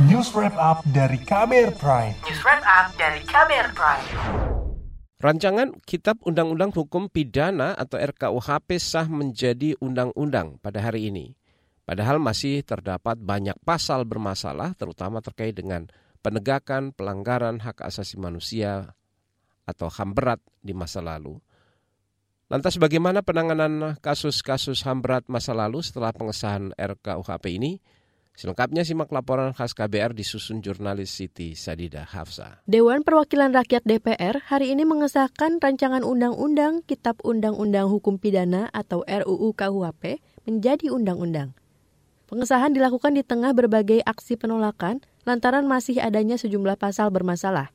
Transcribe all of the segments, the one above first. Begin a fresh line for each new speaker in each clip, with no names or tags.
News Wrap Up dari KBR Prime.
News Wrap Up dari KBR Prime.
Rancangan Kitab Undang-Undang Hukum Pidana atau RKUHP sah menjadi undang-undang pada hari ini. Padahal masih terdapat banyak pasal bermasalah terutama terkait dengan penegakan pelanggaran hak asasi manusia atau HAM berat di masa lalu. Lantas bagaimana penanganan kasus-kasus HAM berat masa lalu setelah pengesahan RKUHP ini? Selengkapnya simak laporan khas KBR disusun jurnalis Siti Sadida Hafsa.
Dewan Perwakilan Rakyat DPR hari ini mengesahkan rancangan undang-undang Kitab Undang-Undang Hukum Pidana atau RUU KUHP menjadi undang-undang. Pengesahan dilakukan di tengah berbagai aksi penolakan lantaran masih adanya sejumlah pasal bermasalah.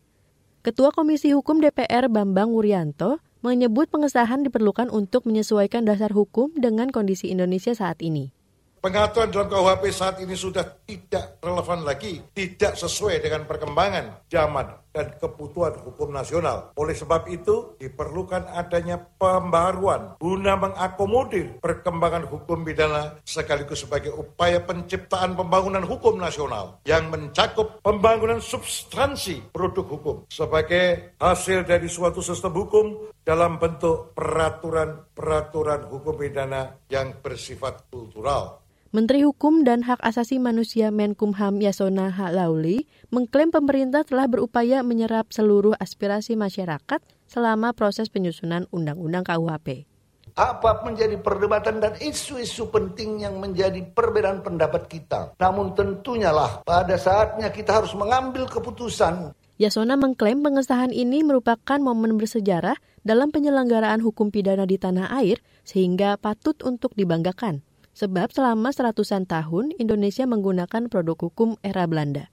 Ketua Komisi Hukum DPR Bambang Wuryanto menyebut pengesahan diperlukan untuk menyesuaikan dasar hukum dengan kondisi Indonesia saat ini.
Pengaturan dalam KUHP saat ini sudah tidak relevan lagi, tidak sesuai dengan perkembangan zaman dan kebutuhan hukum nasional. Oleh sebab itu, diperlukan adanya pembaruan guna mengakomodir perkembangan hukum pidana sekaligus sebagai upaya penciptaan pembangunan hukum nasional yang mencakup pembangunan substansi produk hukum sebagai hasil dari suatu sistem hukum dalam bentuk peraturan-peraturan hukum pidana yang bersifat kultural.
Menteri Hukum dan Hak Asasi Manusia Menkumham Yasona Lauli mengklaim pemerintah telah berupaya menyerap seluruh aspirasi masyarakat selama proses penyusunan Undang-Undang KUHP.
Apa menjadi perdebatan dan isu-isu penting yang menjadi perbedaan pendapat kita. Namun tentunya lah pada saatnya kita harus mengambil keputusan.
Yasona mengklaim pengesahan ini merupakan momen bersejarah dalam penyelenggaraan hukum pidana di tanah air sehingga patut untuk dibanggakan. Sebab selama seratusan tahun Indonesia menggunakan produk hukum era Belanda.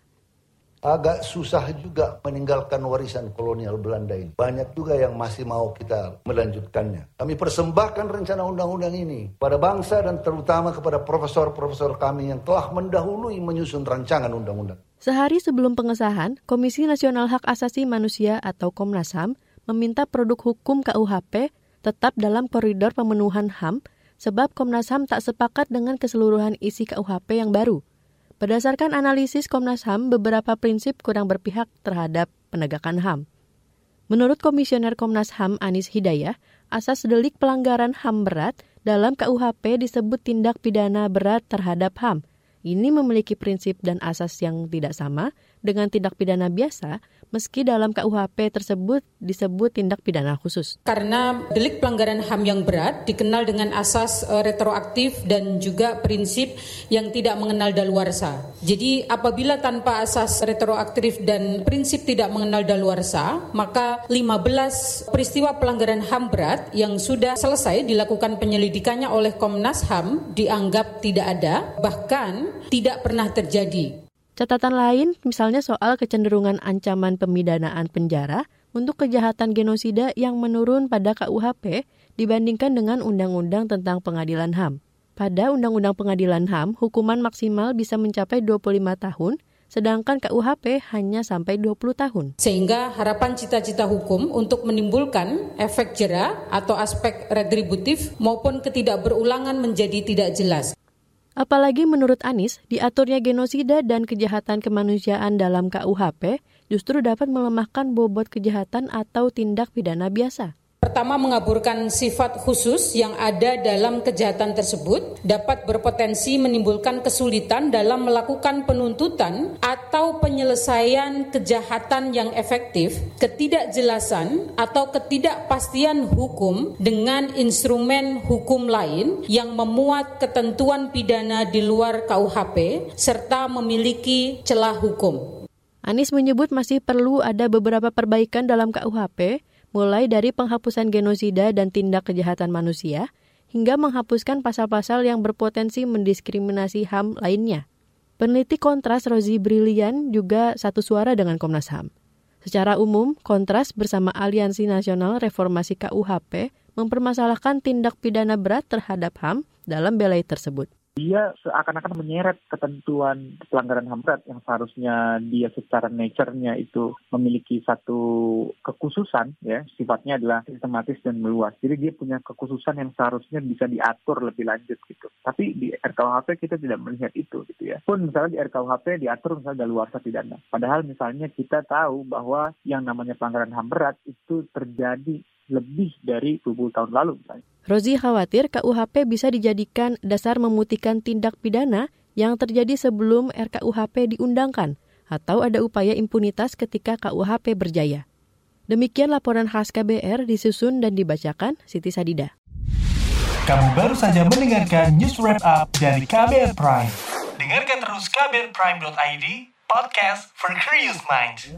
Agak susah juga meninggalkan warisan kolonial Belanda ini. Banyak juga yang masih mau kita melanjutkannya. Kami persembahkan rencana undang-undang ini pada bangsa dan terutama kepada profesor-profesor kami yang telah mendahului menyusun rancangan undang-undang.
Sehari sebelum pengesahan, Komisi Nasional Hak Asasi Manusia atau Komnas HAM meminta produk hukum KUHP tetap dalam koridor pemenuhan HAM sebab Komnas HAM tak sepakat dengan keseluruhan isi KUHP yang baru. Berdasarkan analisis Komnas HAM, beberapa prinsip kurang berpihak terhadap penegakan HAM. Menurut Komisioner Komnas HAM Anis Hidayah, asas delik pelanggaran HAM berat dalam KUHP disebut tindak pidana berat terhadap HAM. Ini memiliki prinsip dan asas yang tidak sama dengan tindak pidana biasa meski dalam KUHP tersebut disebut tindak pidana khusus.
Karena delik pelanggaran HAM yang berat dikenal dengan asas uh, retroaktif dan juga prinsip yang tidak mengenal daluarsa. Jadi apabila tanpa asas retroaktif dan prinsip tidak mengenal daluarsa, maka 15 peristiwa pelanggaran HAM berat yang sudah selesai dilakukan penyelidikannya oleh Komnas HAM dianggap tidak ada, bahkan tidak pernah terjadi.
Catatan lain misalnya soal kecenderungan ancaman pemidanaan penjara untuk kejahatan genosida yang menurun pada KUHP dibandingkan dengan Undang-Undang tentang Pengadilan HAM. Pada Undang-Undang Pengadilan HAM, hukuman maksimal bisa mencapai 25 tahun, sedangkan KUHP hanya sampai 20 tahun.
Sehingga harapan cita-cita hukum untuk menimbulkan efek jera atau aspek retributif maupun ketidakberulangan menjadi tidak jelas.
Apalagi menurut Anies, diaturnya genosida dan kejahatan kemanusiaan dalam KUHP justru dapat melemahkan bobot kejahatan atau tindak pidana biasa.
Pertama, mengaburkan sifat khusus yang ada dalam kejahatan tersebut dapat berpotensi menimbulkan kesulitan dalam melakukan penuntutan atau penyelesaian kejahatan yang efektif, ketidakjelasan atau ketidakpastian hukum dengan instrumen hukum lain yang memuat ketentuan pidana di luar KUHP serta memiliki celah hukum.
Anies menyebut masih perlu ada beberapa perbaikan dalam KUHP mulai dari penghapusan genosida dan tindak kejahatan manusia, hingga menghapuskan pasal-pasal yang berpotensi mendiskriminasi HAM lainnya. Peneliti Kontras Rozi Brilian juga satu suara dengan Komnas HAM. Secara umum, Kontras bersama Aliansi Nasional Reformasi KUHP mempermasalahkan tindak pidana berat terhadap HAM dalam belai tersebut.
Dia seakan-akan menyeret ketentuan pelanggaran HAM berat yang seharusnya dia secara nature-nya itu memiliki satu kekhususan ya sifatnya adalah sistematis dan meluas. Jadi dia punya kekhususan yang seharusnya bisa diatur lebih lanjut gitu. Tapi di RKUHP kita tidak melihat itu gitu ya. Pun misalnya di RKUHP diatur misalnya daluarsa pidana. Padahal misalnya kita tahu bahwa yang namanya pelanggaran HAM berat itu terjadi lebih dari 20 tahun lalu misalnya.
Rozi khawatir KUHP bisa dijadikan dasar memutihkan tindak pidana yang terjadi sebelum RKUHP diundangkan atau ada upaya impunitas ketika KUHP berjaya. Demikian laporan khas KBR disusun dan dibacakan Siti Sadida.
Kamu baru saja mendengarkan news wrap up dari KBR Prime. Dengarkan terus kbrprime.id, podcast for curious minds.